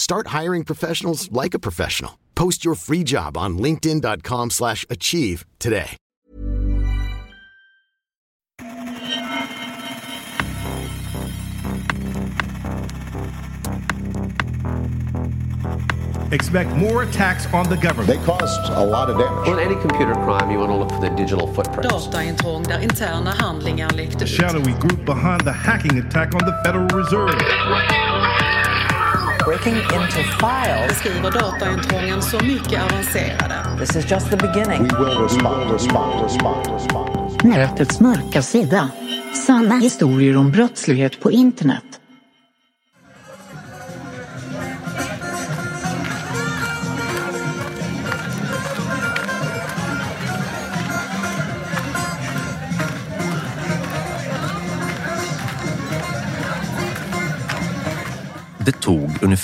Start hiring professionals like a professional. Post your free job on linkedin.com/achieve slash achieve today. Expect more attacks on the government. They caused a lot of damage. On any computer crime, you want to look for the digital footprints. Dataintrång där interna handlingar läckte The ut. shadowy group behind the hacking attack on the Federal Reserve. Breaking into files. Beskriver dataintrången så mycket avancerade. This is just the beginning. We will respond, respond, respond, respond. Nätets mörka sida. Sanna historier om brottslighet på internet.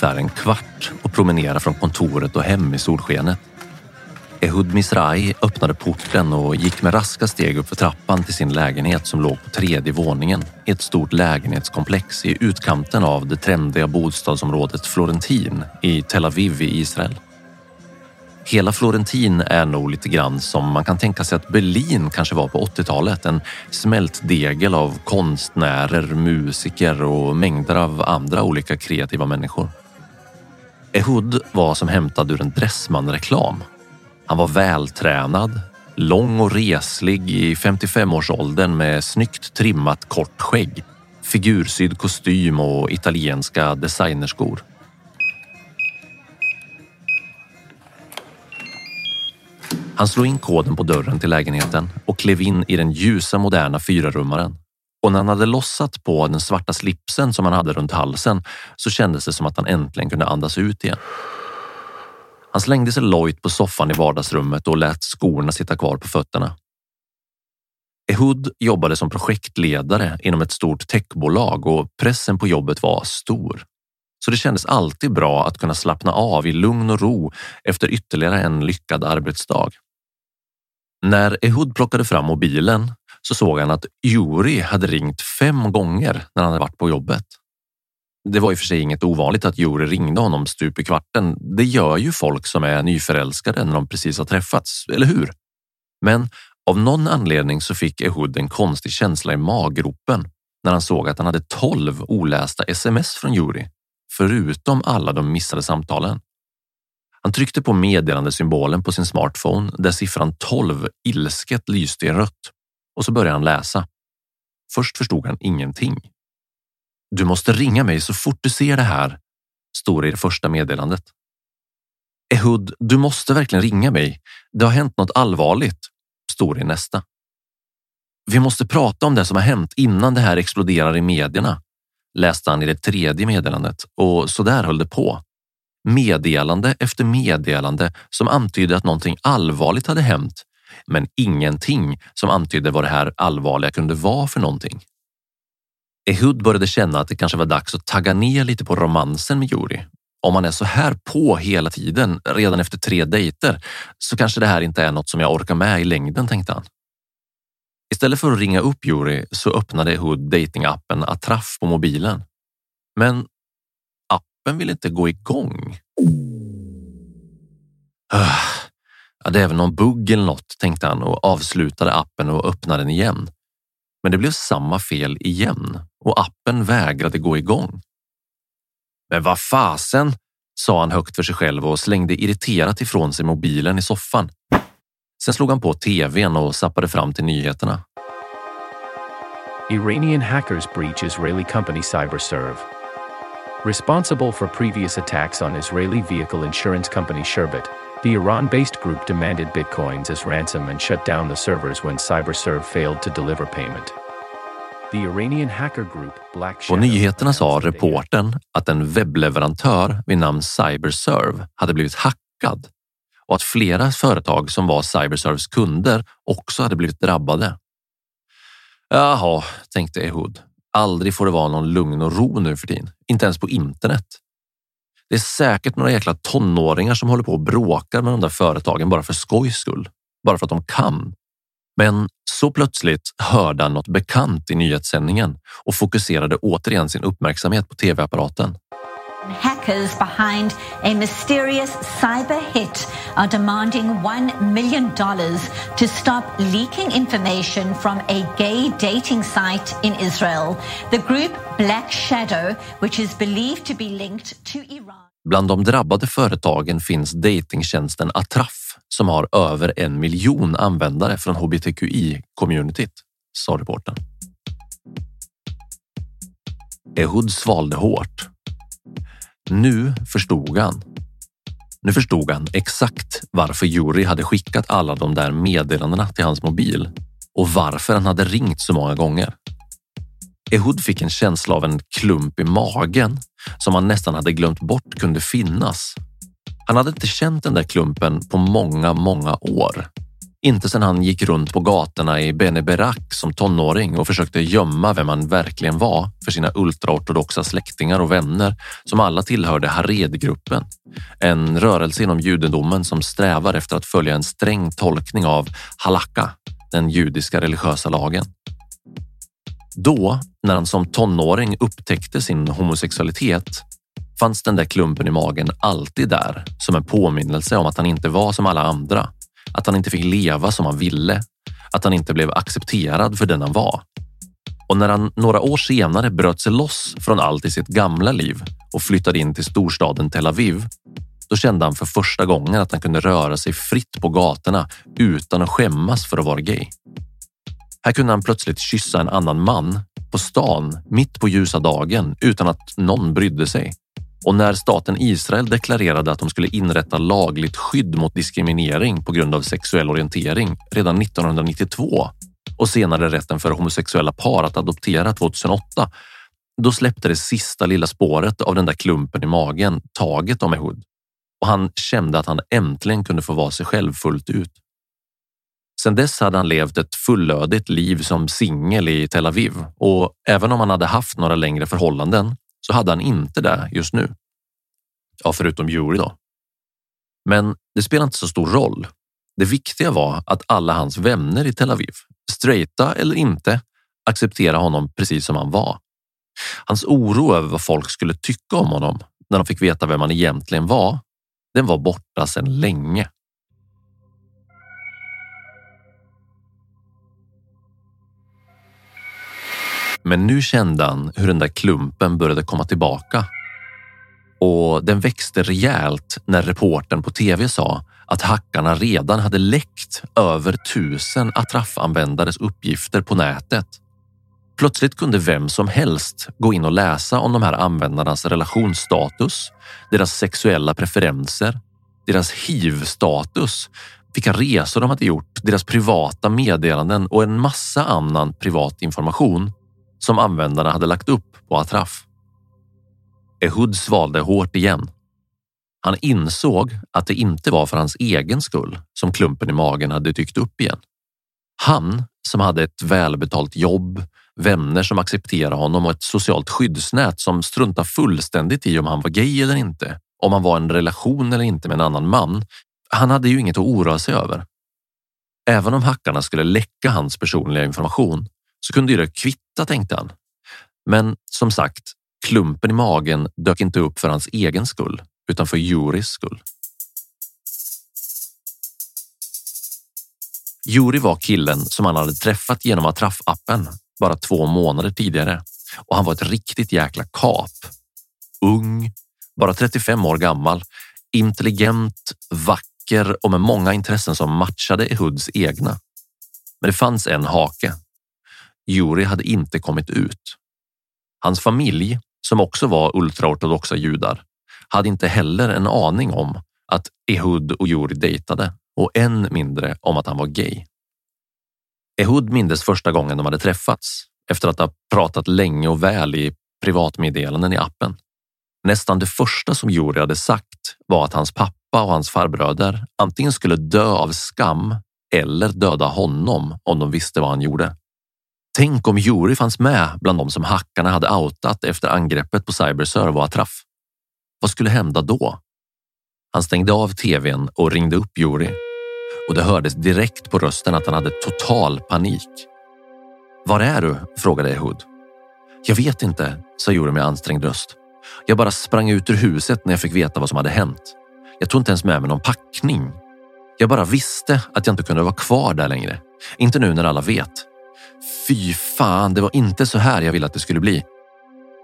Ungefär en kvart och promenera från kontoret och hem i solskenet. Ehud Misrai öppnade porten och gick med raska steg upp för trappan till sin lägenhet som låg på tredje våningen i ett stort lägenhetskomplex i utkanten av det trendiga bostadsområdet Florentin i Tel Aviv i Israel. Hela Florentin är nog lite grann som man kan tänka sig att Berlin kanske var på 80-talet. En smältdegel av konstnärer, musiker och mängder av andra olika kreativa människor. Ehud var som hämtad ur en Dressman-reklam. Han var vältränad, lång och reslig i 55-årsåldern med snyggt trimmat kort skägg, figursydd kostym och italienska designerskor. Han slog in koden på dörren till lägenheten och klev in i den ljusa moderna fyrarummaren. Och när han hade lossat på den svarta slipsen som han hade runt halsen så kändes det som att han äntligen kunde andas ut igen. Han slängde sig lojt på soffan i vardagsrummet och lät skorna sitta kvar på fötterna. Ehud jobbade som projektledare inom ett stort techbolag och pressen på jobbet var stor. Så det kändes alltid bra att kunna slappna av i lugn och ro efter ytterligare en lyckad arbetsdag. När Ehud plockade fram mobilen så såg han att Juri hade ringt fem gånger när han hade varit på jobbet. Det var i och för sig inget ovanligt att Juri ringde honom stup i kvarten. Det gör ju folk som är nyförälskade när de precis har träffats, eller hur? Men av någon anledning så fick Ehud en konstig känsla i maggropen när han såg att han hade tolv olästa sms från Juri, förutom alla de missade samtalen. Han tryckte på meddelandesymbolen på sin smartphone där siffran 12 ilsket lyste i rött och så började han läsa. Först förstod han ingenting. Du måste ringa mig så fort du ser det här, stod det i det första meddelandet. Ehud, du måste verkligen ringa mig. Det har hänt något allvarligt, stod det i nästa. Vi måste prata om det som har hänt innan det här exploderar i medierna, läste han i det tredje meddelandet och så där höll det på. Meddelande efter meddelande som antydde att någonting allvarligt hade hänt, men ingenting som antydde vad det här allvarliga kunde vara för någonting. Ehud började känna att det kanske var dags att tagga ner lite på romansen med Juri. Om man är så här på hela tiden, redan efter tre dejter, så kanske det här inte är något som jag orkar med i längden, tänkte han. Istället för att ringa upp Juri så öppnade Ehud datingappen Atraff på mobilen. Men appen vill inte gå igång. Ah ja, det är väl någon bugg eller något, tänkte han och avslutade appen och öppnade den igen. Men det blev samma fel igen och appen vägrade gå igång. Men vad fasen, sa han högt för sig själv och slängde irriterat ifrån sig mobilen i soffan. Sen slog han på tvn och zappade fram till nyheterna. Iranian hackers breach Israeli company CyberServe. Responsible for previous attacks on Israeli vehicle insurance company Sherbet, the Iran-based group demanded bitcoins as ransom and shut down the servers when CyberServe failed to deliver payment. The Iranian hacker group Black På nyheterna sa reportern att en webbleverantör vid namn Cyberserve hade blivit hackad och att flera företag som var Cyberserves kunder också hade blivit drabbade. Jaha, tänkte Ehud. Aldrig får det vara någon lugn och ro nu för tiden. Inte ens på internet. Det är säkert några jäkla tonåringar som håller på och bråkar med de där företagen bara för skojs skull. Bara för att de kan. Men så plötsligt hörde han något bekant i nyhetssändningen och fokuserade återigen sin uppmärksamhet på tv-apparaten. Hackers behind a mysterious cyber hit are demanding $1 million to stop leaking information from a gay dating site in Israel. The group Black Shadow, which is believed to be linked to Iran. Bland de drabbade företagen finns datingtjänsten Atraff som har över en miljon användare från hbtqi-communityt, sa reportern. Ehud svalde hårt. Nu förstod han. Nu förstod han exakt varför Juri hade skickat alla de där meddelandena till hans mobil och varför han hade ringt så många gånger. Ehud fick en känsla av en klump i magen som han nästan hade glömt bort kunde finnas. Han hade inte känt den där klumpen på många, många år. Inte sedan han gick runt på gatorna i Bene Berak som tonåring och försökte gömma vem han verkligen var för sina ultraortodoxa släktingar och vänner som alla tillhörde Haredgruppen. En rörelse inom judendomen som strävar efter att följa en sträng tolkning av halakka, den judiska religiösa lagen. Då, när han som tonåring upptäckte sin homosexualitet, fanns den där klumpen i magen alltid där som en påminnelse om att han inte var som alla andra. Att han inte fick leva som han ville. Att han inte blev accepterad för den han var. Och när han några år senare bröt sig loss från allt i sitt gamla liv och flyttade in till storstaden Tel Aviv, då kände han för första gången att han kunde röra sig fritt på gatorna utan att skämmas för att vara gay. Här kunde han plötsligt kyssa en annan man på stan mitt på ljusa dagen utan att någon brydde sig. Och när staten Israel deklarerade att de skulle inrätta lagligt skydd mot diskriminering på grund av sexuell orientering redan 1992 och senare rätten för homosexuella par att adoptera 2008, då släppte det sista lilla spåret av den där klumpen i magen taget om Ehud och han kände att han äntligen kunde få vara sig själv fullt ut. Sedan dess hade han levt ett fullödigt liv som singel i Tel Aviv och även om han hade haft några längre förhållanden så hade han inte det just nu. Ja, förutom jury då. Men det spelar inte så stor roll. Det viktiga var att alla hans vänner i Tel Aviv, straighta eller inte, accepterade honom precis som han var. Hans oro över vad folk skulle tycka om honom när de fick veta vem han egentligen var, den var borta sedan länge. Men nu kände han hur den där klumpen började komma tillbaka. Och den växte rejält när reporten på tv sa att hackarna redan hade läckt över tusen attraffanvändares uppgifter på nätet. Plötsligt kunde vem som helst gå in och läsa om de här användarnas relationsstatus, deras sexuella preferenser, deras hiv-status, vilka resor de hade gjort, deras privata meddelanden och en massa annan privat information som användarna hade lagt upp på Atraf. Ehud svalde hårt igen. Han insåg att det inte var för hans egen skull som klumpen i magen hade dykt upp igen. Han som hade ett välbetalt jobb, vänner som accepterade honom och ett socialt skyddsnät som struntade fullständigt i om han var gay eller inte om han var i en relation eller inte med en annan man. Han hade ju inget att oroa sig över. Även om hackarna skulle läcka hans personliga information så kunde ju det kvitta, tänkte han. Men som sagt, klumpen i magen dök inte upp för hans egen skull, utan för Juris skull. Juri var killen som han hade träffat genom att appen bara två månader tidigare och han var ett riktigt jäkla kap. Ung, bara 35 år gammal, intelligent, vacker och med många intressen som matchade Ehuds egna. Men det fanns en hake. Juri hade inte kommit ut. Hans familj, som också var ultraortodoxa judar, hade inte heller en aning om att Ehud och Juri dejtade och än mindre om att han var gay. Ehud mindes första gången de hade träffats efter att ha pratat länge och väl i privatmeddelanden i appen. Nästan det första som Juri hade sagt var att hans pappa och hans farbröder antingen skulle dö av skam eller döda honom om de visste vad han gjorde. Tänk om Juri fanns med bland de som hackarna hade outat efter angreppet på Cyberserve och Atraf. Vad skulle hända då? Han stängde av tvn och ringde upp Juri och det hördes direkt på rösten att han hade total panik. Var är du? frågade Ehud. Jag vet inte, sa Juri med ansträngd röst. Jag bara sprang ut ur huset när jag fick veta vad som hade hänt. Jag tog inte ens med mig någon packning. Jag bara visste att jag inte kunde vara kvar där längre. Inte nu när alla vet. Fy fan, det var inte så här jag ville att det skulle bli.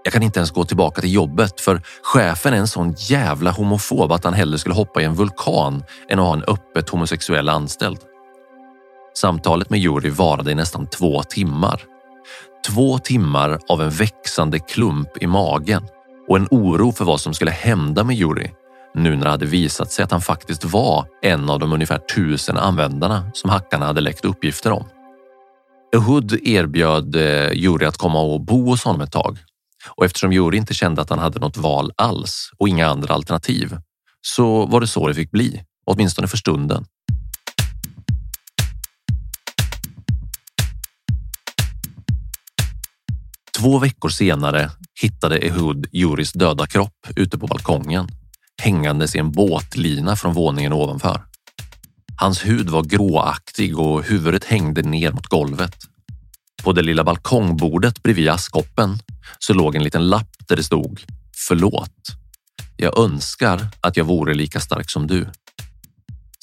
Jag kan inte ens gå tillbaka till jobbet för chefen är en sån jävla homofob att han hellre skulle hoppa i en vulkan än att ha en öppet homosexuell anställd. Samtalet med Juri varade i nästan två timmar. Två timmar av en växande klump i magen och en oro för vad som skulle hända med Juri nu när det hade visat sig att han faktiskt var en av de ungefär tusen användarna som hackarna hade läckt uppgifter om. Ehud erbjöd eh, Juri att komma och bo hos honom ett tag och eftersom Juri inte kände att han hade något val alls och inga andra alternativ så var det så det fick bli, åtminstone för stunden. Två veckor senare hittade Ehud Juris döda kropp ute på balkongen hängandes i en båtlina från våningen ovanför. Hans hud var gråaktig och huvudet hängde ner mot golvet. På det lilla balkongbordet bredvid askkoppen så låg en liten lapp där det stod Förlåt. Jag önskar att jag vore lika stark som du.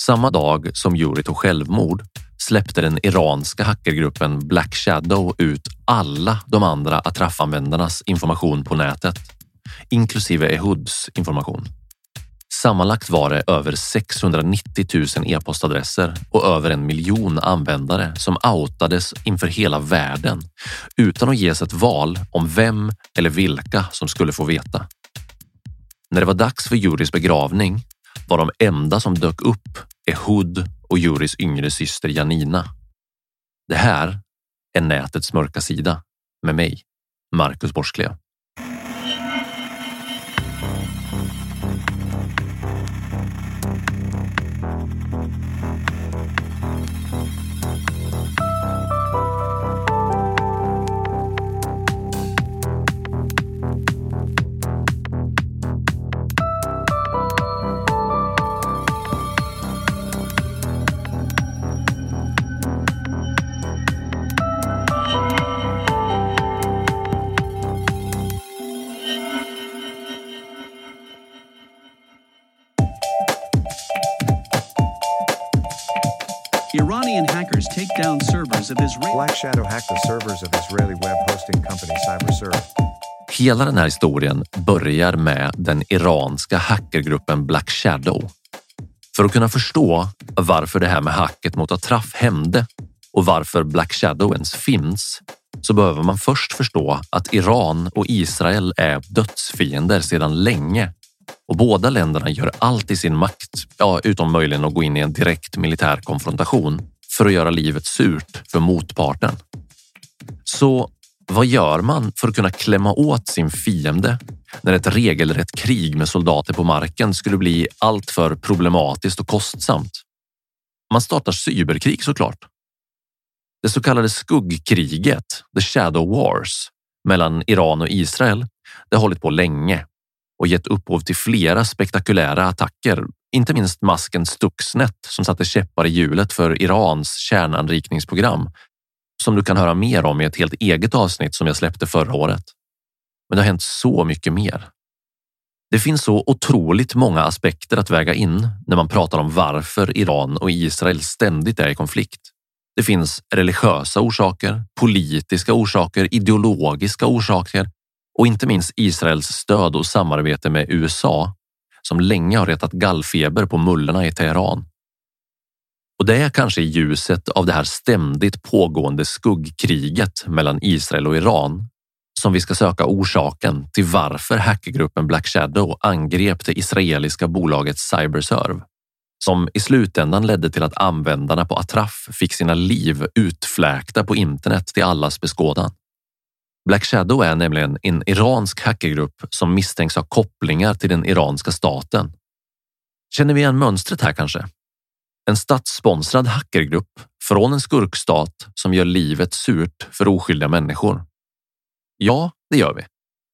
Samma dag som Juri tog självmord släppte den iranska hackergruppen Black Shadow ut alla de andra Atraf-användarnas information på nätet, inklusive Ehuds information. Sammanlagt var det över 690 000 e-postadresser och över en miljon användare som outades inför hela världen utan att ges ett val om vem eller vilka som skulle få veta. När det var dags för Juris begravning var de enda som dök upp Ehud och Juris yngre syster Janina. Det här är nätets mörka sida med mig, Marcus Borsklev. Iranian of Israel. Black Shadow hacked the servers of Israeli web hosting company CyberServe. Hela den här historien börjar med den iranska hackergruppen Black Shadow. För att kunna förstå varför det här med hacket mot Atraf hände och varför Black Shadow ens finns så behöver man först förstå att Iran och Israel är dödsfiender sedan länge och båda länderna gör allt i sin makt, ja, utom möjligen att gå in i en direkt militär konfrontation för att göra livet surt för motparten. Så vad gör man för att kunna klämma åt sin fiende när ett regelrätt krig med soldater på marken skulle bli alltför problematiskt och kostsamt? Man startar cyberkrig såklart. Det så kallade skuggkriget, the shadow wars, mellan Iran och Israel, det har hållit på länge och gett upphov till flera spektakulära attacker, inte minst masken Stuxnet som satte käppar i hjulet för Irans kärnanrikningsprogram som du kan höra mer om i ett helt eget avsnitt som jag släppte förra året. Men det har hänt så mycket mer. Det finns så otroligt många aspekter att väga in när man pratar om varför Iran och Israel ständigt är i konflikt. Det finns religiösa orsaker, politiska orsaker, ideologiska orsaker och inte minst Israels stöd och samarbete med USA som länge har retat gallfeber på mullorna i Teheran. Och det är kanske i ljuset av det här ständigt pågående skuggkriget mellan Israel och Iran som vi ska söka orsaken till varför hackergruppen Black Shadow angrep det israeliska bolaget Cyberserve som i slutändan ledde till att användarna på Atraf fick sina liv utfläkta på internet till allas beskådan. Black Shadow är nämligen en iransk hackergrupp som misstänks ha kopplingar till den iranska staten. Känner vi igen mönstret här kanske? En statssponsrad hackergrupp från en skurkstat som gör livet surt för oskyldiga människor. Ja, det gör vi.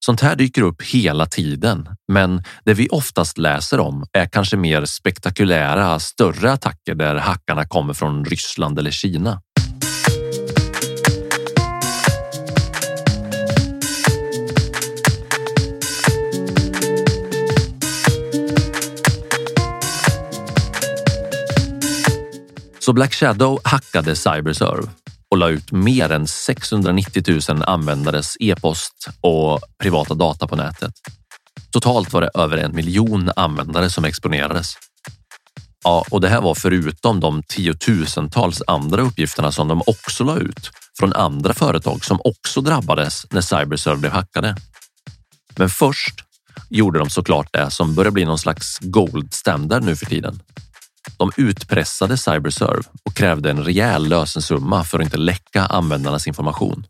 Sånt här dyker upp hela tiden, men det vi oftast läser om är kanske mer spektakulära, större attacker där hackarna kommer från Ryssland eller Kina. Så Black Shadow hackade Cyberserve och la ut mer än 690 000 användares e-post och privata data på nätet. Totalt var det över en miljon användare som exponerades. Ja, och det här var förutom de tiotusentals andra uppgifterna som de också la ut från andra företag som också drabbades när Cyberserve blev hackade. Men först gjorde de såklart det som börjar bli någon slags gold standard nu för tiden. De utpressade Cyberserve och krävde en rejäl lösensumma för att inte läcka användarnas information.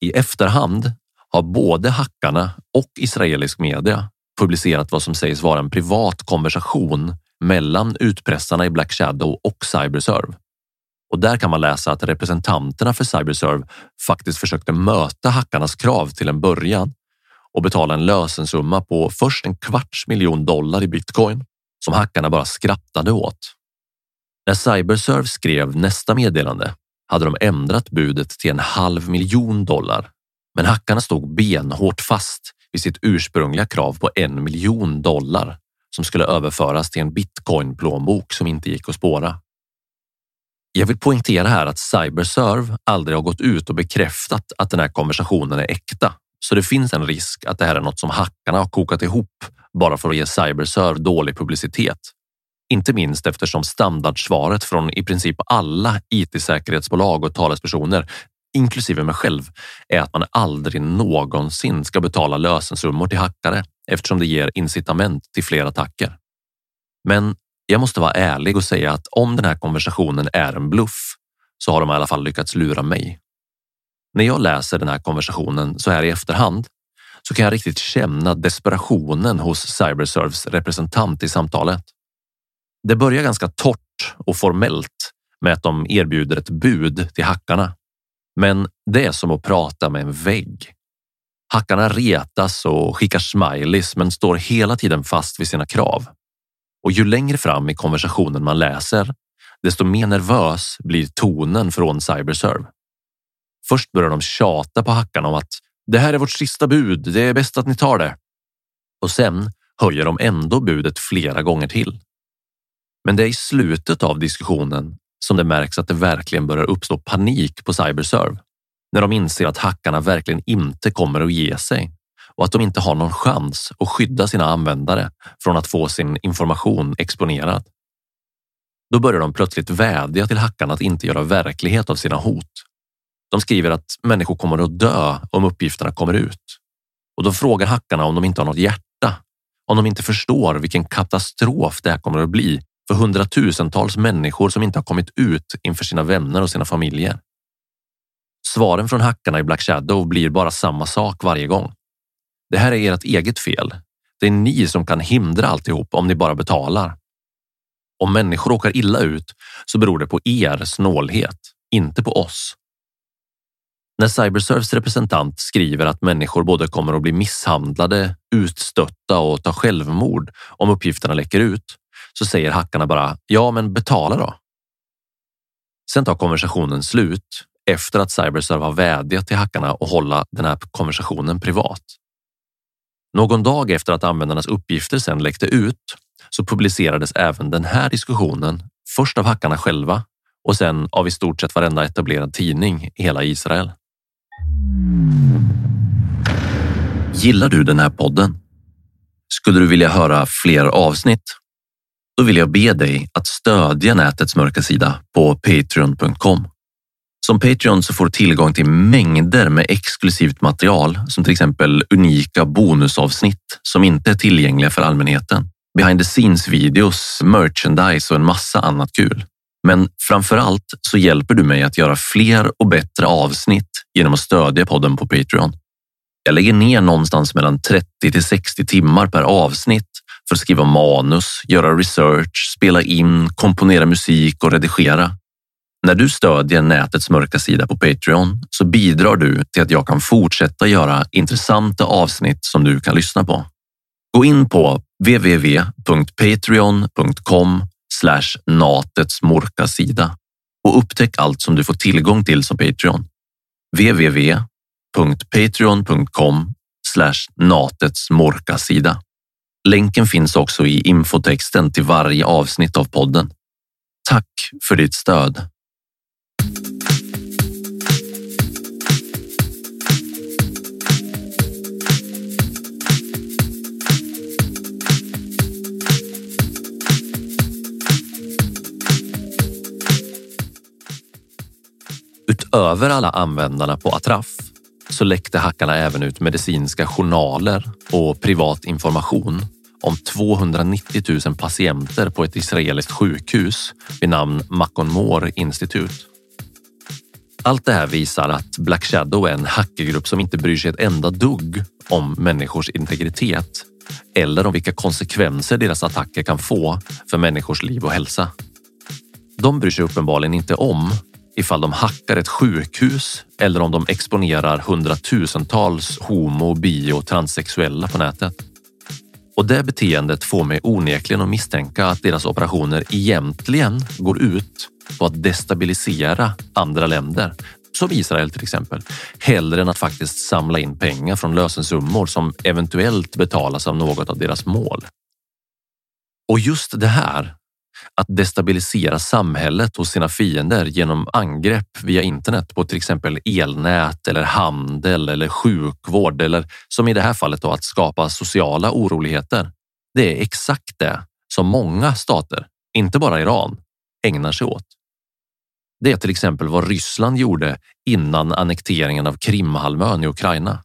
I efterhand har både hackarna och israelisk media publicerat vad som sägs vara en privat konversation mellan utpressarna i Black Shadow och Cyberserve. Och där kan man läsa att representanterna för Cyberserve faktiskt försökte möta hackarnas krav till en början och betala en lösensumma på först en kvarts miljon dollar i bitcoin som hackarna bara skrattade åt. När Cyberserve skrev nästa meddelande hade de ändrat budet till en halv miljon dollar. Men hackarna stod benhårt fast vid sitt ursprungliga krav på en miljon dollar som skulle överföras till en bitcoin-plånbok som inte gick att spåra. Jag vill poängtera här att Cyberserve aldrig har gått ut och bekräftat att den här konversationen är äkta, så det finns en risk att det här är något som hackarna har kokat ihop bara för att ge Cyberserve dålig publicitet. Inte minst eftersom standardsvaret från i princip alla IT-säkerhetsbolag och talespersoner, inklusive mig själv, är att man aldrig någonsin ska betala lösensummor till hackare eftersom det ger incitament till fler attacker. Men jag måste vara ärlig och säga att om den här konversationen är en bluff så har de i alla fall lyckats lura mig. När jag läser den här konversationen så här i efterhand så kan jag riktigt känna desperationen hos Cyberserves representant i samtalet. Det börjar ganska torrt och formellt med att de erbjuder ett bud till hackarna. Men det är som att prata med en vägg. Hackarna retas och skickar smileys men står hela tiden fast vid sina krav. Och ju längre fram i konversationen man läser, desto mer nervös blir tonen från Cyberserve. Först börjar de tjata på hackarna om att det här är vårt sista bud. Det är bäst att ni tar det. Och sen höjer de ändå budet flera gånger till. Men det är i slutet av diskussionen som det märks att det verkligen börjar uppstå panik på Cyberserve när de inser att hackarna verkligen inte kommer att ge sig och att de inte har någon chans att skydda sina användare från att få sin information exponerad. Då börjar de plötsligt vädja till hackarna att inte göra verklighet av sina hot de skriver att människor kommer att dö om uppgifterna kommer ut. Och då frågar hackarna om de inte har något hjärta, om de inte förstår vilken katastrof det här kommer att bli för hundratusentals människor som inte har kommit ut inför sina vänner och sina familjer. Svaren från hackarna i Black Shadow blir bara samma sak varje gång. Det här är ert eget fel. Det är ni som kan hindra alltihop om ni bara betalar. Om människor råkar illa ut så beror det på er snålhet, inte på oss. När Cyberservs representant skriver att människor både kommer att bli misshandlade, utstötta och ta självmord om uppgifterna läcker ut, så säger hackarna bara ja, men betala då. Sen tar konversationen slut efter att Cyberserve har vädjat till hackarna att hålla den här konversationen privat. Någon dag efter att användarnas uppgifter sedan läckte ut så publicerades även den här diskussionen först av hackarna själva och sen av i stort sett varenda etablerad tidning i hela Israel. Gillar du den här podden? Skulle du vilja höra fler avsnitt? Då vill jag be dig att stödja nätets mörka sida på patreon.com. Som Patreon så får du tillgång till mängder med exklusivt material som till exempel unika bonusavsnitt som inte är tillgängliga för allmänheten. Behind the scenes videos, merchandise och en massa annat kul. Men framför allt så hjälper du mig att göra fler och bättre avsnitt genom att stödja podden på Patreon. Jag lägger ner någonstans mellan 30 till 60 timmar per avsnitt för att skriva manus, göra research, spela in, komponera musik och redigera. När du stödjer nätets mörka sida på Patreon så bidrar du till att jag kan fortsätta göra intressanta avsnitt som du kan lyssna på. Gå in på www.patreon.com Slash natets mörka sida och upptäck allt som du får tillgång till som Patreon. www.patreon.com natets mörka sida. Länken finns också i infotexten till varje avsnitt av podden. Tack för ditt stöd. Utöver alla användarna på Atraf så läckte hackarna även ut medicinska journaler och privat information om 290 000 patienter på ett israeliskt sjukhus vid namn Makon Moore Institute. Allt det här visar att Black Shadow är en hackergrupp som inte bryr sig ett enda dugg om människors integritet eller om vilka konsekvenser deras attacker kan få för människors liv och hälsa. De bryr sig uppenbarligen inte om ifall de hackar ett sjukhus eller om de exponerar hundratusentals homo, bi och transsexuella på nätet. Och det beteendet får mig onekligen att misstänka att deras operationer egentligen går ut på att destabilisera andra länder, som Israel till exempel, hellre än att faktiskt samla in pengar från lösensummor som eventuellt betalas av något av deras mål. Och just det här att destabilisera samhället hos sina fiender genom angrepp via internet på till exempel elnät eller handel eller sjukvård eller som i det här fallet då att skapa sociala oroligheter. Det är exakt det som många stater, inte bara Iran, ägnar sig åt. Det är till exempel vad Ryssland gjorde innan annekteringen av Krimhalvön i Ukraina.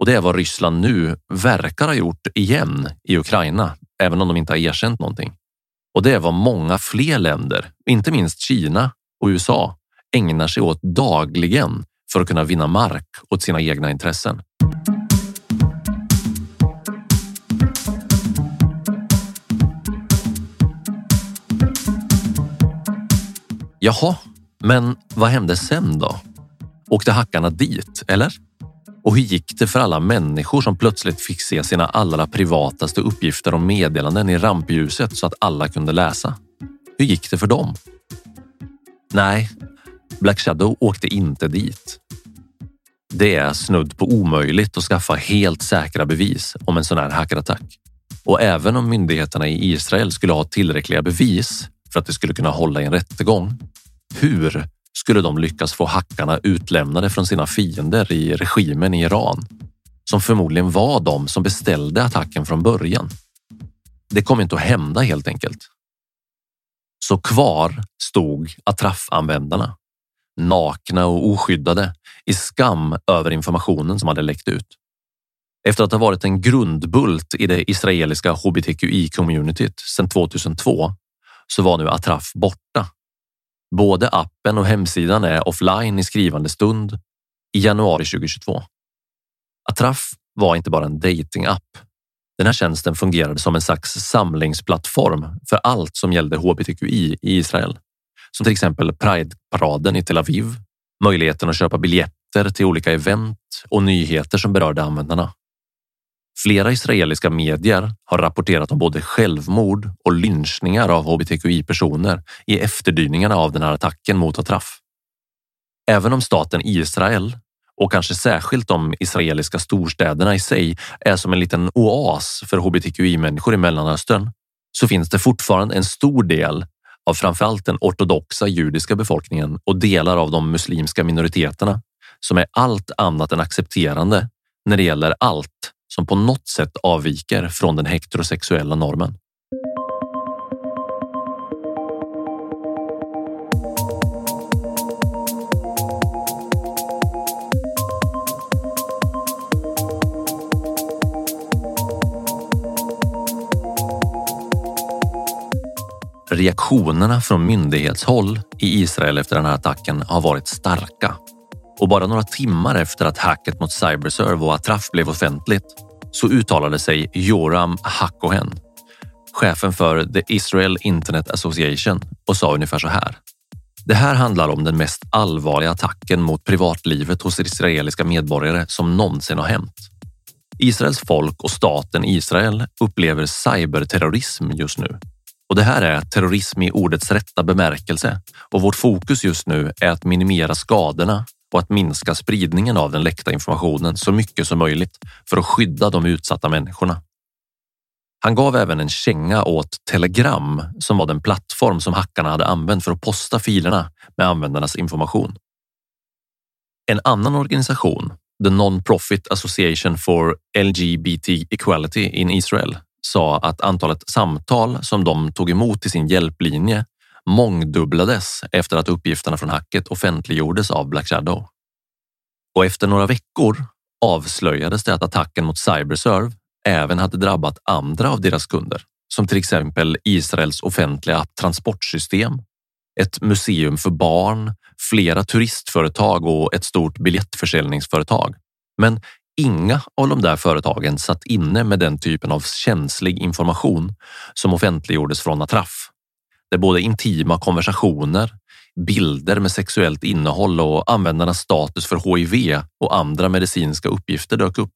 Och det är vad Ryssland nu verkar ha gjort igen i Ukraina, även om de inte har erkänt någonting. Och det är vad många fler länder, inte minst Kina och USA, ägnar sig åt dagligen för att kunna vinna mark åt sina egna intressen. Jaha, men vad hände sen då? Åkte hackarna dit, eller? Och hur gick det för alla människor som plötsligt fick se sina allra privataste uppgifter och meddelanden i rampljuset så att alla kunde läsa? Hur gick det för dem? Nej, Black Shadow åkte inte dit. Det är snudd på omöjligt att skaffa helt säkra bevis om en sån här hackerattack. Och även om myndigheterna i Israel skulle ha tillräckliga bevis för att det skulle kunna hålla i en rättegång. Hur skulle de lyckas få hackarna utlämnade från sina fiender i regimen i Iran, som förmodligen var de som beställde attacken från början. Det kom inte att hända helt enkelt. Så kvar stod attraffanvändarna nakna och oskyddade i skam över informationen som hade läckt ut. Efter att ha varit en grundbult i det israeliska hbtqi-communityt sedan 2002 så var nu Atraf borta Både appen och hemsidan är offline i skrivande stund i januari 2022. Atraff var inte bara en datingapp. Den här tjänsten fungerade som en slags samlingsplattform för allt som gällde hbtqi i Israel. Som till exempel Pride-paraden i Tel Aviv, möjligheten att köpa biljetter till olika event och nyheter som berörde användarna. Flera israeliska medier har rapporterat om både självmord och lynchningar av hbtqi-personer i efterdyningarna av den här attacken mot Atraf. Även om staten Israel och kanske särskilt de israeliska storstäderna i sig är som en liten oas för hbtqi-människor i Mellanöstern så finns det fortfarande en stor del av framförallt den ortodoxa judiska befolkningen och delar av de muslimska minoriteterna som är allt annat än accepterande när det gäller allt som på något sätt avviker från den heterosexuella normen. Reaktionerna från myndighetshåll i Israel efter den här attacken har varit starka och bara några timmar efter att hacket mot Cyberserve och Atraf blev offentligt så uttalade sig Joram Hakohen, chefen för The Israel Internet Association och sa ungefär så här. Det här handlar om den mest allvarliga attacken mot privatlivet hos israeliska medborgare som någonsin har hänt. Israels folk och staten Israel upplever cyberterrorism just nu. Och det här är terrorism i ordets rätta bemärkelse och vårt fokus just nu är att minimera skadorna på att minska spridningen av den läckta informationen så mycket som möjligt för att skydda de utsatta människorna. Han gav även en känga åt Telegram som var den plattform som hackarna hade använt för att posta filerna med användarnas information. En annan organisation, The Non-Profit Association for LGBT Equality in Israel, sa att antalet samtal som de tog emot i sin hjälplinje mångdubblades efter att uppgifterna från hacket offentliggjordes av Black Shadow. Och efter några veckor avslöjades det att attacken mot Cyberserve även hade drabbat andra av deras kunder, som till exempel Israels offentliga transportsystem, ett museum för barn, flera turistföretag och ett stort biljettförsäljningsföretag. Men inga av de där företagen satt inne med den typen av känslig information som offentliggjordes från Atraf där både intima konversationer, bilder med sexuellt innehåll och användarnas status för HIV och andra medicinska uppgifter dök upp.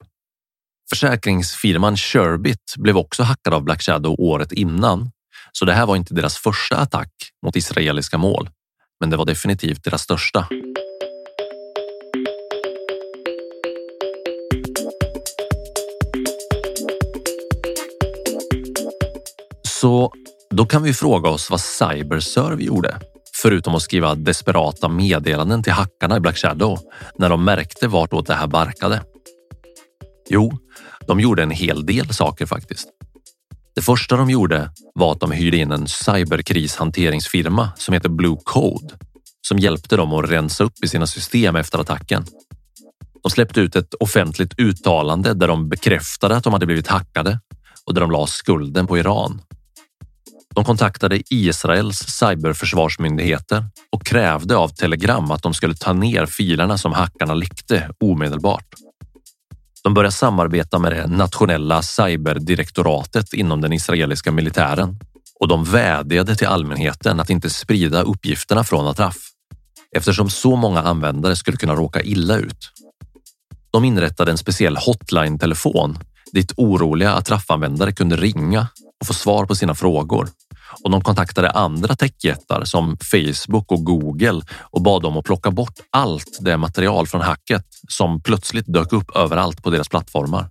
Försäkringsfirman Sherbit blev också hackad av Black Shadow året innan, så det här var inte deras första attack mot israeliska mål, men det var definitivt deras största. Så då kan vi fråga oss vad Cyberserve gjorde, förutom att skriva desperata meddelanden till hackarna i Black Shadow när de märkte vartåt det här barkade. Jo, de gjorde en hel del saker faktiskt. Det första de gjorde var att de hyrde in en cyberkrishanteringsfirma som heter Blue Code som hjälpte dem att rensa upp i sina system efter attacken. De släppte ut ett offentligt uttalande där de bekräftade att de hade blivit hackade och där de la skulden på Iran. De kontaktade Israels cyberförsvarsmyndigheter och krävde av Telegram att de skulle ta ner filerna som hackarna läckte omedelbart. De började samarbeta med det nationella cyberdirektoratet inom den israeliska militären och de vädjade till allmänheten att inte sprida uppgifterna från Atraf eftersom så många användare skulle kunna råka illa ut. De inrättade en speciell hotline-telefon dit oroliga Atraf-användare kunde ringa och få svar på sina frågor och de kontaktade andra techjättar som Facebook och Google och bad dem att plocka bort allt det material från hacket som plötsligt dök upp överallt på deras plattformar.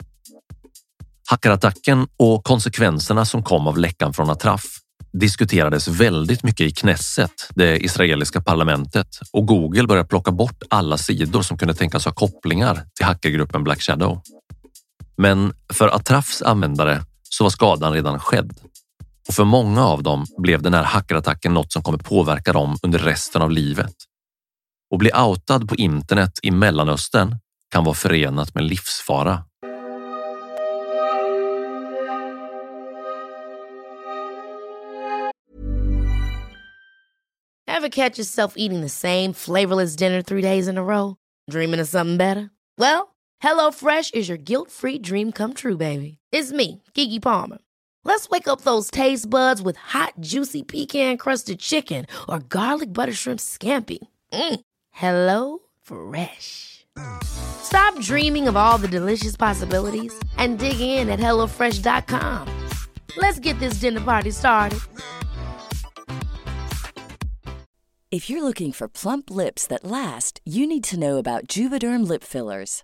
Hackerattacken och konsekvenserna som kom av läckan från Atraf diskuterades väldigt mycket i Knesset, det israeliska parlamentet och Google började plocka bort alla sidor som kunde tänkas ha kopplingar till hackergruppen Black Shadow. Men för Atrafs användare så var skadan redan skedd och för många av dem blev den här hackerattacken något som kommer påverka dem under resten av livet. Och bli outad på internet i Mellanöstern kan vara förenat med livsfara. Have catch yourself eating the same flavorless dinner three days in a row? Dreaming of something better? Well, hello Fresh is your guilt-free dream come true, baby. It's me, Gigi Palmer. Let's wake up those taste buds with hot, juicy pecan crusted chicken or garlic butter shrimp scampi. Mm. Hello Fresh. Stop dreaming of all the delicious possibilities and dig in at HelloFresh.com. Let's get this dinner party started. If you're looking for plump lips that last, you need to know about Juvederm lip fillers.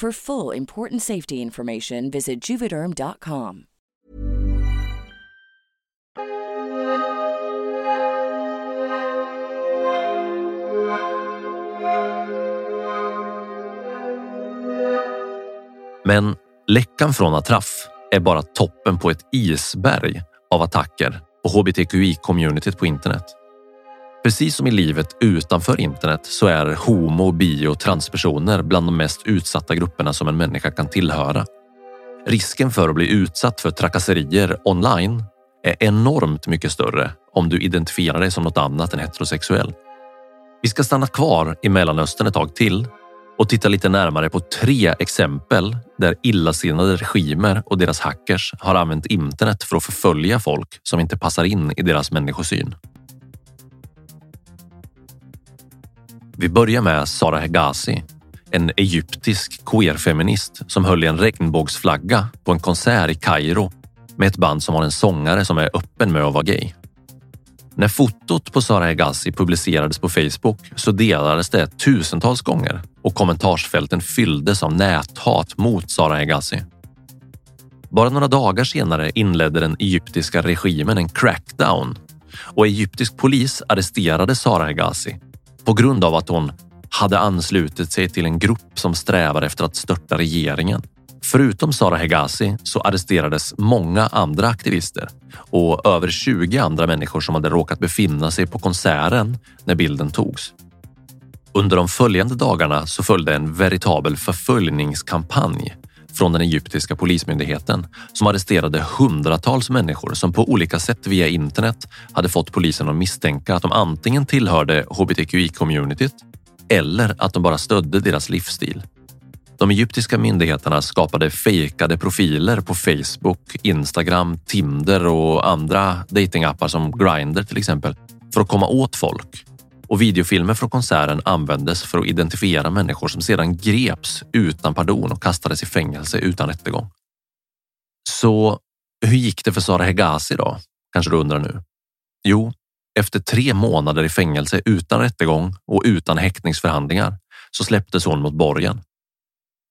For full important safety information, visit juvederm.com. Men läckan från Atraf är bara toppen på ett isberg av attacker på hbtqi-communityt på internet. Precis som i livet utanför internet så är homo, bi och transpersoner bland de mest utsatta grupperna som en människa kan tillhöra. Risken för att bli utsatt för trakasserier online är enormt mycket större om du identifierar dig som något annat än heterosexuell. Vi ska stanna kvar i Mellanöstern ett tag till och titta lite närmare på tre exempel där illasinnade regimer och deras hackers har använt internet för att förfölja folk som inte passar in i deras människosyn. Vi börjar med Sara Hegazi, en egyptisk queerfeminist som höll i en regnbågsflagga på en konsert i Kairo med ett band som har en sångare som är öppen med att vara gay. När fotot på Sara Hegazi publicerades på Facebook så delades det tusentals gånger och kommentarsfälten fylldes av näthat mot Sara Hegazi. Bara några dagar senare inledde den egyptiska regimen en crackdown och egyptisk polis arresterade Sara Hegazi på grund av att hon hade anslutit sig till en grupp som strävar efter att störta regeringen. Förutom Sara Hegazi så arresterades många andra aktivister och över 20 andra människor som hade råkat befinna sig på konserten när bilden togs. Under de följande dagarna så följde en veritabel förföljningskampanj från den egyptiska polismyndigheten som arresterade hundratals människor som på olika sätt via internet hade fått polisen att misstänka att de antingen tillhörde hbtqi-communityt eller att de bara stödde deras livsstil. De egyptiska myndigheterna skapade fejkade profiler på Facebook, Instagram, Tinder och andra datingappar som Grindr till exempel för att komma åt folk. Och videofilmer från konserten användes för att identifiera människor som sedan greps utan pardon och kastades i fängelse utan rättegång. Så hur gick det för Sara Hegazi då? Kanske du undrar nu? Jo, efter tre månader i fängelse utan rättegång och utan häktningsförhandlingar så släpptes hon mot borgen.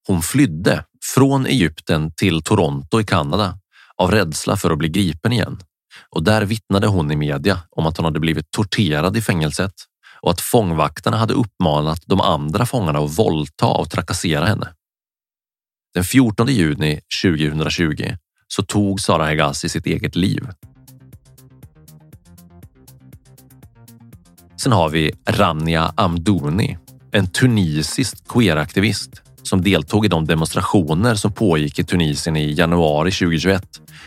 Hon flydde från Egypten till Toronto i Kanada av rädsla för att bli gripen igen. Och där vittnade hon i media om att hon hade blivit torterad i fängelset och att fångvaktarna hade uppmanat de andra fångarna att våldta och trakassera henne. Den 14 juni 2020 så tog Sara Hegazi sitt eget liv. Sen har vi Rania Amdouni, en tunisisk queeraktivist som deltog i de demonstrationer som pågick i Tunisien i januari 2021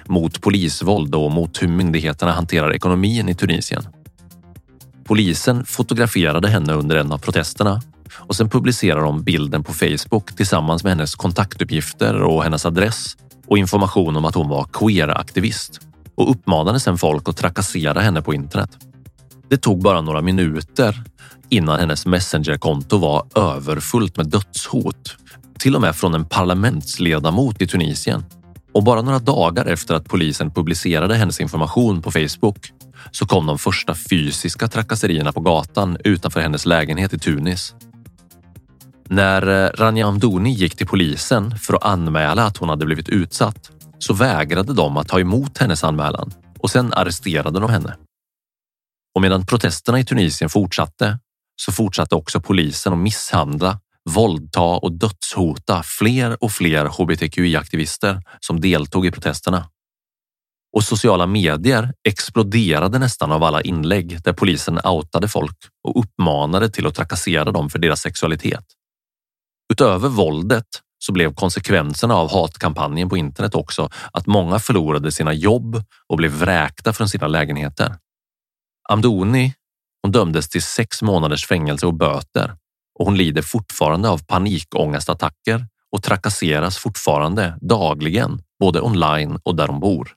mot polisvåld och mot hur myndigheterna hanterar ekonomin i Tunisien. Polisen fotograferade henne under en av protesterna och sen publicerade de bilden på Facebook tillsammans med hennes kontaktuppgifter och hennes adress och information om att hon var queeraktivist och uppmanade sedan folk att trakassera henne på internet. Det tog bara några minuter innan hennes messengerkonto var överfullt med dödshot, till och med från en parlamentsledamot i Tunisien. Och bara några dagar efter att polisen publicerade hennes information på Facebook så kom de första fysiska trakasserierna på gatan utanför hennes lägenhet i Tunis. När eh, Rania Amdouni gick till polisen för att anmäla att hon hade blivit utsatt så vägrade de att ta emot hennes anmälan och sen arresterade de henne. Och medan protesterna i Tunisien fortsatte så fortsatte också polisen att misshandla, våldta och dödshota fler och fler hbtqi-aktivister som deltog i protesterna. Och sociala medier exploderade nästan av alla inlägg där polisen outade folk och uppmanade till att trakassera dem för deras sexualitet. Utöver våldet så blev konsekvenserna av hatkampanjen på internet också att många förlorade sina jobb och blev vräkta från sina lägenheter. Amdoni hon dömdes till sex månaders fängelse och böter och hon lider fortfarande av panikångestattacker och trakasseras fortfarande dagligen, både online och där hon bor.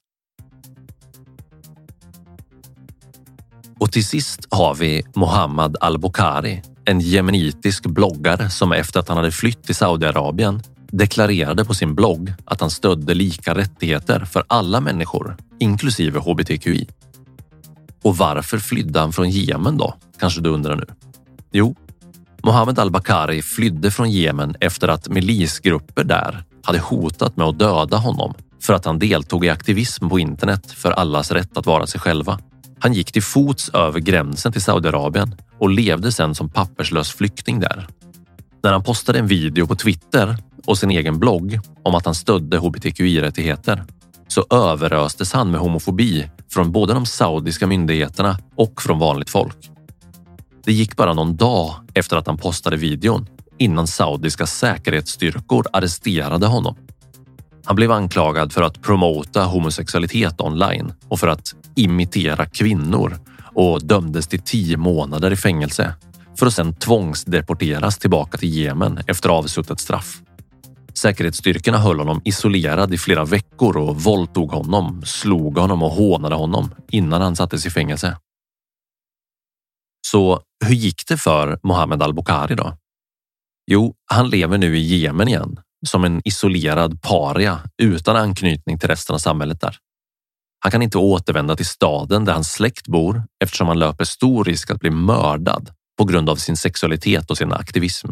Och till sist har vi Mohammad al-Bukhari, en jemenitisk bloggare som efter att han hade flytt till Saudiarabien deklarerade på sin blogg att han stödde lika rättigheter för alla människor, inklusive hbtqi. Och varför flydde han från Jemen då? Kanske du undrar nu? Jo, Mohammed al-Bakari flydde från Jemen efter att milisgrupper där hade hotat med att döda honom för att han deltog i aktivism på internet för allas rätt att vara sig själva. Han gick till fots över gränsen till Saudiarabien och levde sedan som papperslös flykting där. När han postade en video på Twitter och sin egen blogg om att han stödde hbtqi-rättigheter så överöstes han med homofobi från både de saudiska myndigheterna och från vanligt folk. Det gick bara någon dag efter att han postade videon innan saudiska säkerhetsstyrkor arresterade honom. Han blev anklagad för att promota homosexualitet online och för att imitera kvinnor och dömdes till tio månader i fängelse för att sedan tvångsdeporteras tillbaka till Jemen efter avsuttet straff. Säkerhetsstyrkorna höll honom isolerad i flera veckor och våldtog honom, slog honom och hånade honom innan han sattes i fängelse. Så hur gick det för Mohammed al-Bukhari då? Jo, han lever nu i Jemen igen som en isolerad paria utan anknytning till resten av samhället där. Han kan inte återvända till staden där hans släkt bor eftersom han löper stor risk att bli mördad på grund av sin sexualitet och sin aktivism.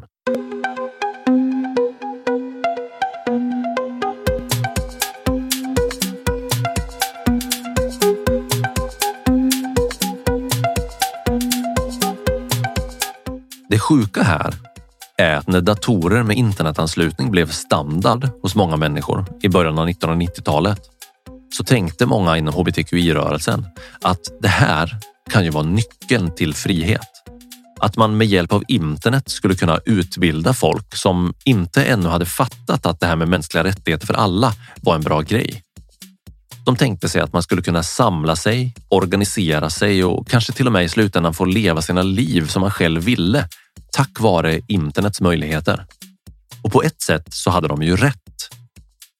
Det sjuka här är att när datorer med internetanslutning blev standard hos många människor i början av 1990-talet så tänkte många inom hbtqi-rörelsen att det här kan ju vara nyckeln till frihet. Att man med hjälp av internet skulle kunna utbilda folk som inte ännu hade fattat att det här med mänskliga rättigheter för alla var en bra grej. De tänkte sig att man skulle kunna samla sig, organisera sig och kanske till och med i slutändan få leva sina liv som man själv ville tack vare internets möjligheter. Och på ett sätt så hade de ju rätt.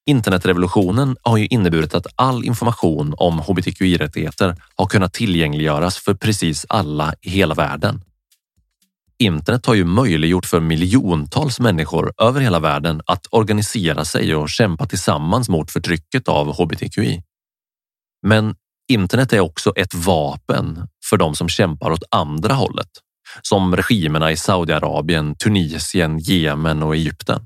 Internetrevolutionen har ju inneburit att all information om hbtqi-rättigheter har kunnat tillgängliggöras för precis alla i hela världen. Internet har ju möjliggjort för miljontals människor över hela världen att organisera sig och kämpa tillsammans mot förtrycket av hbtqi. Men internet är också ett vapen för de som kämpar åt andra hållet, som regimerna i Saudiarabien, Tunisien, Jemen och Egypten.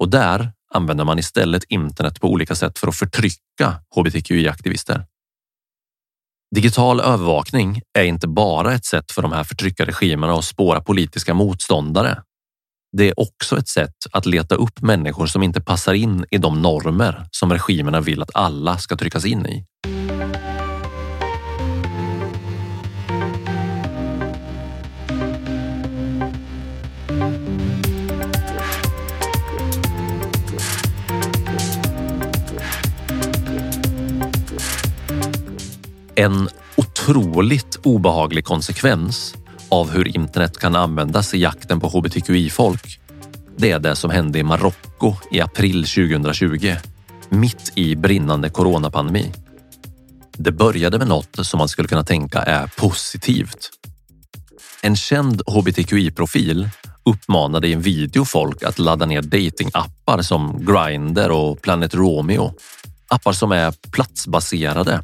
Och där använder man istället internet på olika sätt för att förtrycka hbtqi-aktivister. Digital övervakning är inte bara ett sätt för de här förtryckarregimerna att spåra politiska motståndare. Det är också ett sätt att leta upp människor som inte passar in i de normer som regimerna vill att alla ska tryckas in i. En otroligt obehaglig konsekvens av hur internet kan användas i jakten på hbtqi-folk. Det är det som hände i Marocko i april 2020, mitt i brinnande coronapandemi. Det började med något som man skulle kunna tänka är positivt. En känd hbtqi-profil uppmanade i en video folk att ladda ner datingappar som Grindr och Planet Romeo. Appar som är platsbaserade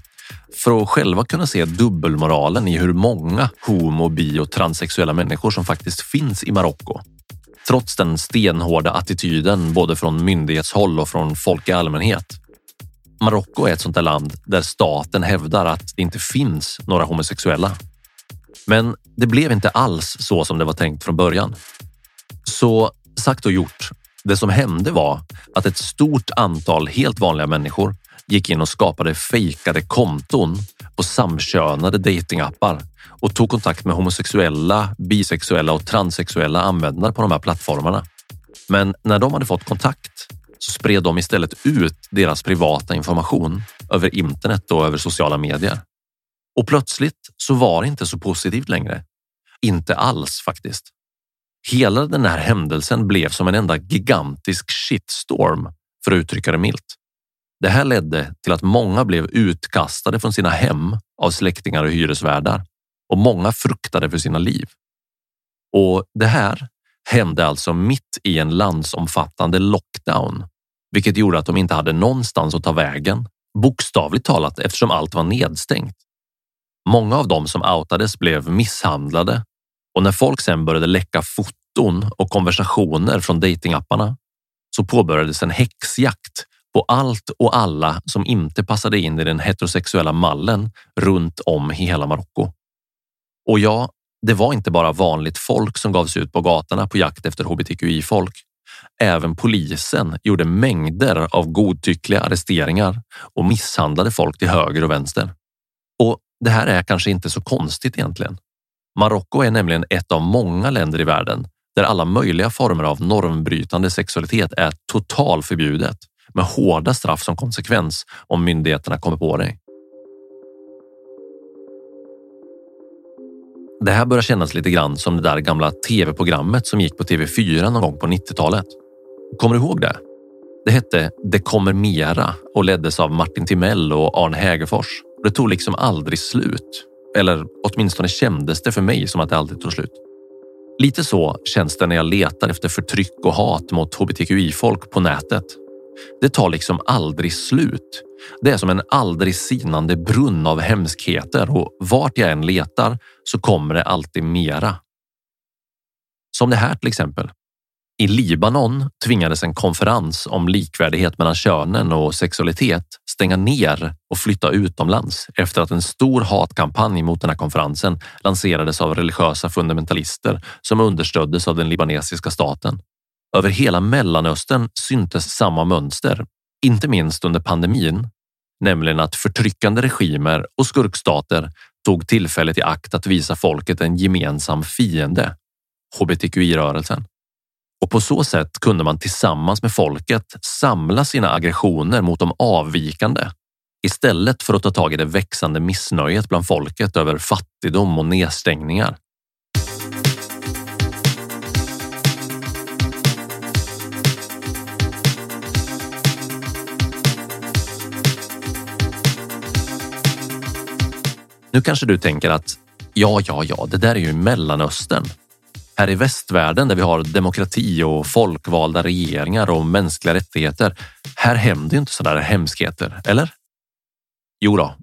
för att själva kunna se dubbelmoralen i hur många homo, bi och transsexuella människor som faktiskt finns i Marocko. trots den stenhårda attityden både från myndighetshåll och från folk i allmänhet. Marocko är ett sånt där land där staten hävdar att det inte finns några homosexuella. Men det blev inte alls så som det var tänkt från början. Så sagt och gjort. Det som hände var att ett stort antal helt vanliga människor gick in och skapade fejkade konton på samkönade datingappar och tog kontakt med homosexuella, bisexuella och transsexuella användare på de här plattformarna. Men när de hade fått kontakt så spred de istället ut deras privata information över internet och över sociala medier. Och plötsligt så var det inte så positivt längre. Inte alls faktiskt. Hela den här händelsen blev som en enda gigantisk shitstorm för att uttrycka det milt. Det här ledde till att många blev utkastade från sina hem av släktingar och hyresvärdar och många fruktade för sina liv. Och det här hände alltså mitt i en landsomfattande lockdown, vilket gjorde att de inte hade någonstans att ta vägen, bokstavligt talat eftersom allt var nedstängt. Många av dem som outades blev misshandlade och när folk sen började läcka foton och konversationer från datingapparna så påbörjades en häxjakt på allt och alla som inte passade in i den heterosexuella mallen runt om hela Marocko. Och ja, det var inte bara vanligt folk som gav sig ut på gatorna på jakt efter hbtqi-folk. Även polisen gjorde mängder av godtyckliga arresteringar och misshandlade folk till höger och vänster. Och det här är kanske inte så konstigt egentligen. Marocko är nämligen ett av många länder i världen där alla möjliga former av normbrytande sexualitet är totalförbjudet med hårda straff som konsekvens om myndigheterna kommer på dig. Det här börjar kännas lite grann som det där gamla tv-programmet som gick på TV4 någon gång på 90-talet. Kommer du ihåg det? Det hette Det kommer mera och leddes av Martin Timell och Arne Hägerfors. Det tog liksom aldrig slut. Eller åtminstone kändes det för mig som att det aldrig tog slut. Lite så känns det när jag letar efter förtryck och hat mot hbtqi-folk på nätet. Det tar liksom aldrig slut. Det är som en aldrig sinande brunn av hemskheter och vart jag än letar så kommer det alltid mera. Som det här till exempel. I Libanon tvingades en konferens om likvärdighet mellan könen och sexualitet stänga ner och flytta utomlands efter att en stor hatkampanj mot den här konferensen lanserades av religiösa fundamentalister som understöddes av den libanesiska staten. Över hela Mellanöstern syntes samma mönster, inte minst under pandemin, nämligen att förtryckande regimer och skurkstater tog tillfället i akt att visa folket en gemensam fiende, hbtqi-rörelsen. Och på så sätt kunde man tillsammans med folket samla sina aggressioner mot de avvikande istället för att ta tag i det växande missnöjet bland folket över fattigdom och nedstängningar. Nu kanske du tänker att ja, ja, ja, det där är ju Mellanöstern. Här i västvärlden där vi har demokrati och folkvalda regeringar och mänskliga rättigheter. Här händer ju inte sådana hemskheter, eller? Jo då,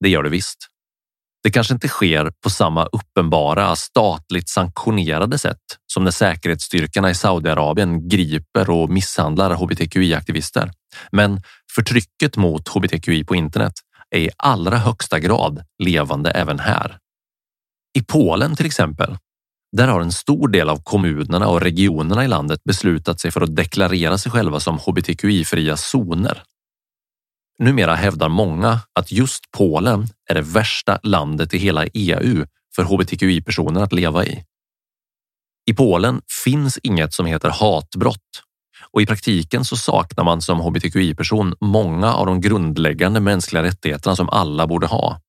det gör det visst. Det kanske inte sker på samma uppenbara statligt sanktionerade sätt som när säkerhetsstyrkorna i Saudiarabien griper och misshandlar hbtqi-aktivister. Men förtrycket mot hbtqi på internet är i allra högsta grad levande även här. I Polen till exempel där har en stor del av kommunerna och regionerna i landet beslutat sig för att deklarera sig själva som hbtqi-fria zoner. Numera hävdar många att just Polen är det värsta landet i hela EU för hbtqi-personer att leva i. I Polen finns inget som heter hatbrott och i praktiken så saknar man som hbtqi-person många av de grundläggande mänskliga rättigheterna som alla borde ha.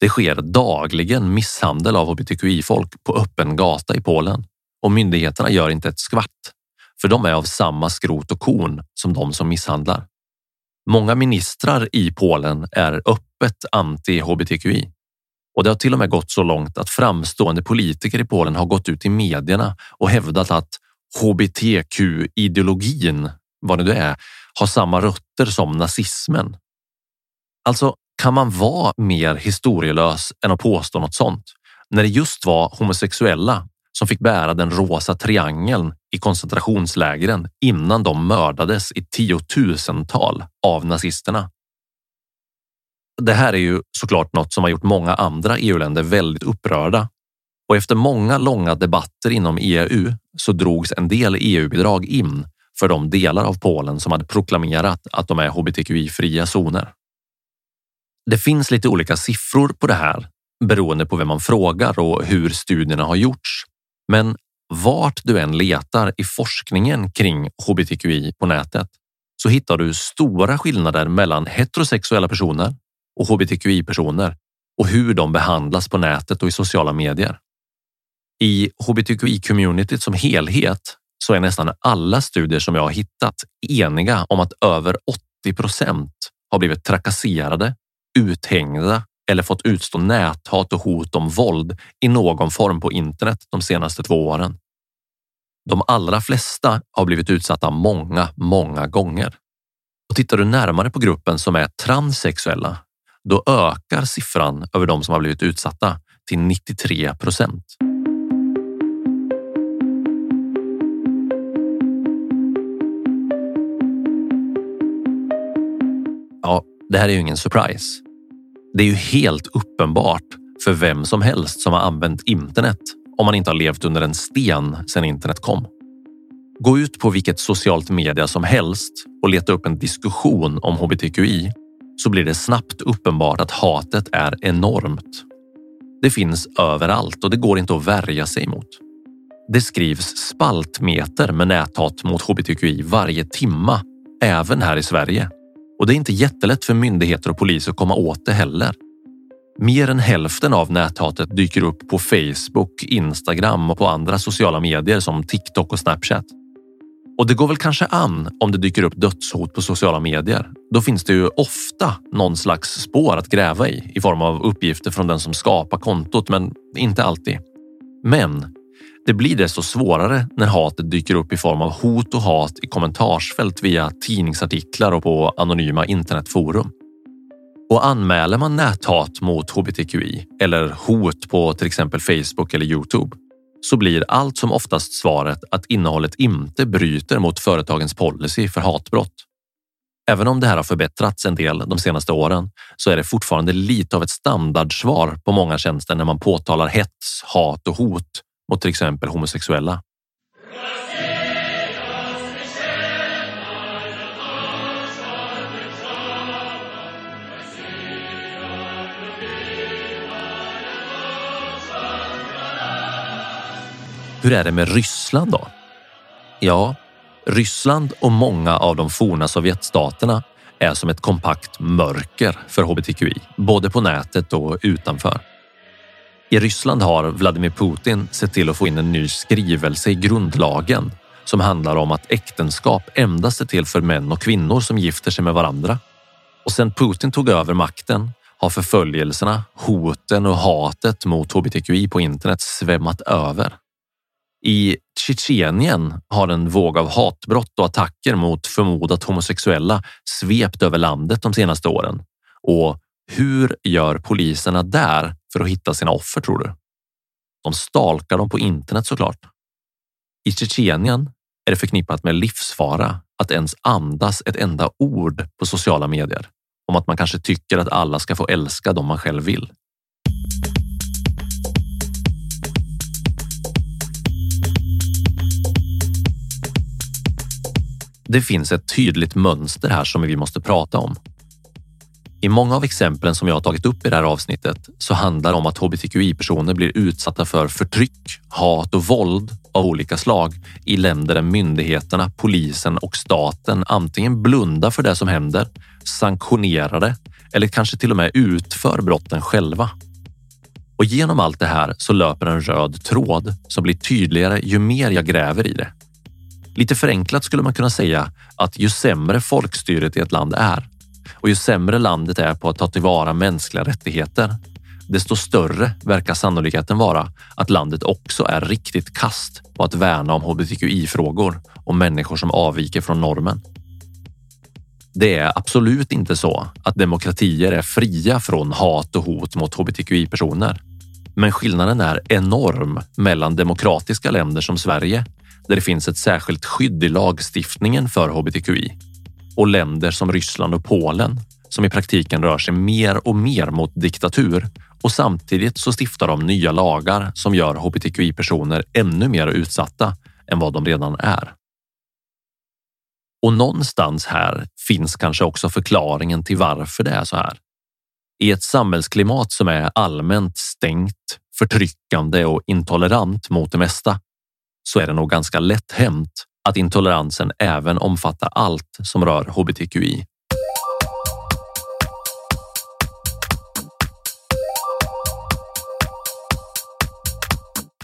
Det sker dagligen misshandel av hbtqi-folk på öppen gata i Polen och myndigheterna gör inte ett skvatt, för de är av samma skrot och korn som de som misshandlar. Många ministrar i Polen är öppet anti-hbtqi och det har till och med gått så långt att framstående politiker i Polen har gått ut i medierna och hävdat att hbtq-ideologin, vad det nu är, har samma rötter som nazismen. Alltså, kan man vara mer historielös än att påstå något sånt? När det just var homosexuella som fick bära den rosa triangeln i koncentrationslägren innan de mördades i tiotusental av nazisterna. Det här är ju såklart något som har gjort många andra EU-länder väldigt upprörda och efter många långa debatter inom EU så drogs en del EU-bidrag in för de delar av Polen som hade proklamerat att de är hbtqi-fria zoner. Det finns lite olika siffror på det här beroende på vem man frågar och hur studierna har gjorts. Men vart du än letar i forskningen kring hbtqi på nätet så hittar du stora skillnader mellan heterosexuella personer och hbtqi personer och hur de behandlas på nätet och i sociala medier. I hbtqi-communityt som helhet så är nästan alla studier som jag har hittat eniga om att över 80 procent har blivit trakasserade, uthängda eller fått utstå näthat och hot om våld i någon form på internet de senaste två åren. De allra flesta har blivit utsatta många, många gånger. Och tittar du närmare på gruppen som är transsexuella, då ökar siffran över de som har blivit utsatta till 93 procent. Det här är ju ingen surprise. Det är ju helt uppenbart för vem som helst som har använt internet om man inte har levt under en sten sedan internet kom. Gå ut på vilket socialt media som helst och leta upp en diskussion om hbtqi så blir det snabbt uppenbart att hatet är enormt. Det finns överallt och det går inte att värja sig mot. Det skrivs spaltmeter med näthat mot hbtqi varje timma, även här i Sverige. Och det är inte jättelätt för myndigheter och polis att komma åt det heller. Mer än hälften av näthatet dyker upp på Facebook, Instagram och på andra sociala medier som TikTok och Snapchat. Och det går väl kanske an om det dyker upp dödshot på sociala medier. Då finns det ju ofta någon slags spår att gräva i i form av uppgifter från den som skapar kontot, men inte alltid. Men det blir desto svårare när hatet dyker upp i form av hot och hat i kommentarsfält via tidningsartiklar och på anonyma internetforum. Och anmäler man näthat mot hbtqi eller hot på till exempel Facebook eller Youtube så blir allt som oftast svaret att innehållet inte bryter mot företagens policy för hatbrott. Även om det här har förbättrats en del de senaste åren så är det fortfarande lite av ett standardsvar på många tjänster när man påtalar hets, hat och hot mot till exempel homosexuella. Hur är det med Ryssland då? Ja, Ryssland och många av de forna Sovjetstaterna är som ett kompakt mörker för hbtqi, både på nätet och utanför. I Ryssland har Vladimir Putin sett till att få in en ny skrivelse i grundlagen som handlar om att äktenskap endast är till för män och kvinnor som gifter sig med varandra. Och sedan Putin tog över makten har förföljelserna, hoten och hatet mot hbtqi på internet svämmat över. I Tjetjenien har en våg av hatbrott och attacker mot förmodat homosexuella svept över landet de senaste åren. Och hur gör poliserna där för att hitta sina offer tror du? De stalkar dem på internet såklart. I Tjetjenien är det förknippat med livsfara att ens andas ett enda ord på sociala medier om att man kanske tycker att alla ska få älska dem man själv vill. Det finns ett tydligt mönster här som vi måste prata om. I många av exemplen som jag har tagit upp i det här avsnittet så handlar det om att hbtqi-personer blir utsatta för förtryck, hat och våld av olika slag i länder där myndigheterna, polisen och staten antingen blundar för det som händer, sanktionerar det eller kanske till och med utför brotten själva. Och genom allt det här så löper en röd tråd som blir tydligare ju mer jag gräver i det. Lite förenklat skulle man kunna säga att ju sämre folkstyret i ett land är och ju sämre landet är på att ta tillvara mänskliga rättigheter, desto större verkar sannolikheten vara att landet också är riktigt kast på att värna om hbtqi-frågor och människor som avviker från normen. Det är absolut inte så att demokratier är fria från hat och hot mot hbtqi-personer. Men skillnaden är enorm mellan demokratiska länder som Sverige, där det finns ett särskilt skydd i lagstiftningen för hbtqi, och länder som Ryssland och Polen som i praktiken rör sig mer och mer mot diktatur och samtidigt så stiftar de nya lagar som gör hbtqi-personer ännu mer utsatta än vad de redan är. Och någonstans här finns kanske också förklaringen till varför det är så här. I ett samhällsklimat som är allmänt stängt, förtryckande och intolerant mot det mesta så är det nog ganska lätt hänt att intoleransen även omfattar allt som rör hbtqi.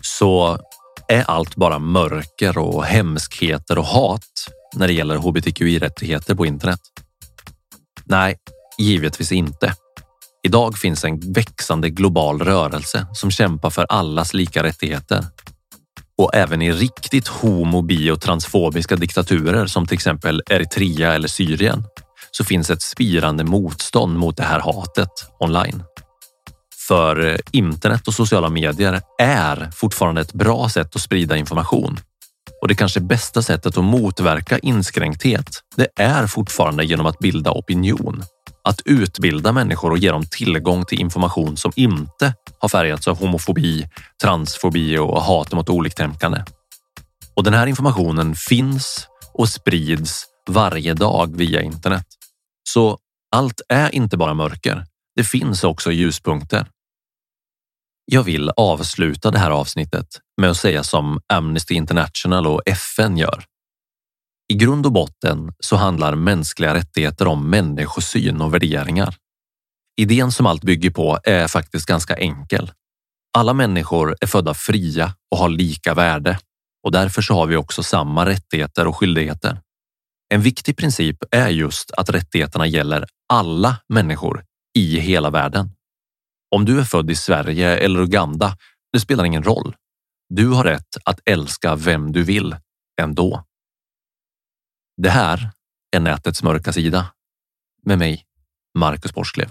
Så är allt bara mörker och hemskheter och hat när det gäller hbtqi-rättigheter på internet? Nej, givetvis inte. Idag finns en växande global rörelse som kämpar för allas lika rättigheter. Och även i riktigt homo, bi och transfobiska diktaturer som till exempel Eritrea eller Syrien så finns ett spirande motstånd mot det här hatet online. För eh, internet och sociala medier är fortfarande ett bra sätt att sprida information. Och det kanske bästa sättet att motverka inskränkthet, det är fortfarande genom att bilda opinion. Att utbilda människor och ge dem tillgång till information som inte har färgats av homofobi, transfobi och hat mot oliktänkande. Och den här informationen finns och sprids varje dag via internet. Så allt är inte bara mörker. Det finns också ljuspunkter. Jag vill avsluta det här avsnittet med att säga som Amnesty International och FN gör. I grund och botten så handlar mänskliga rättigheter om människosyn och värderingar. Idén som allt bygger på är faktiskt ganska enkel. Alla människor är födda fria och har lika värde och därför så har vi också samma rättigheter och skyldigheter. En viktig princip är just att rättigheterna gäller alla människor i hela världen. Om du är född i Sverige eller Uganda, det spelar ingen roll. Du har rätt att älska vem du vill ändå. Det här är nätets mörka sida med mig, Marcus Borsklev.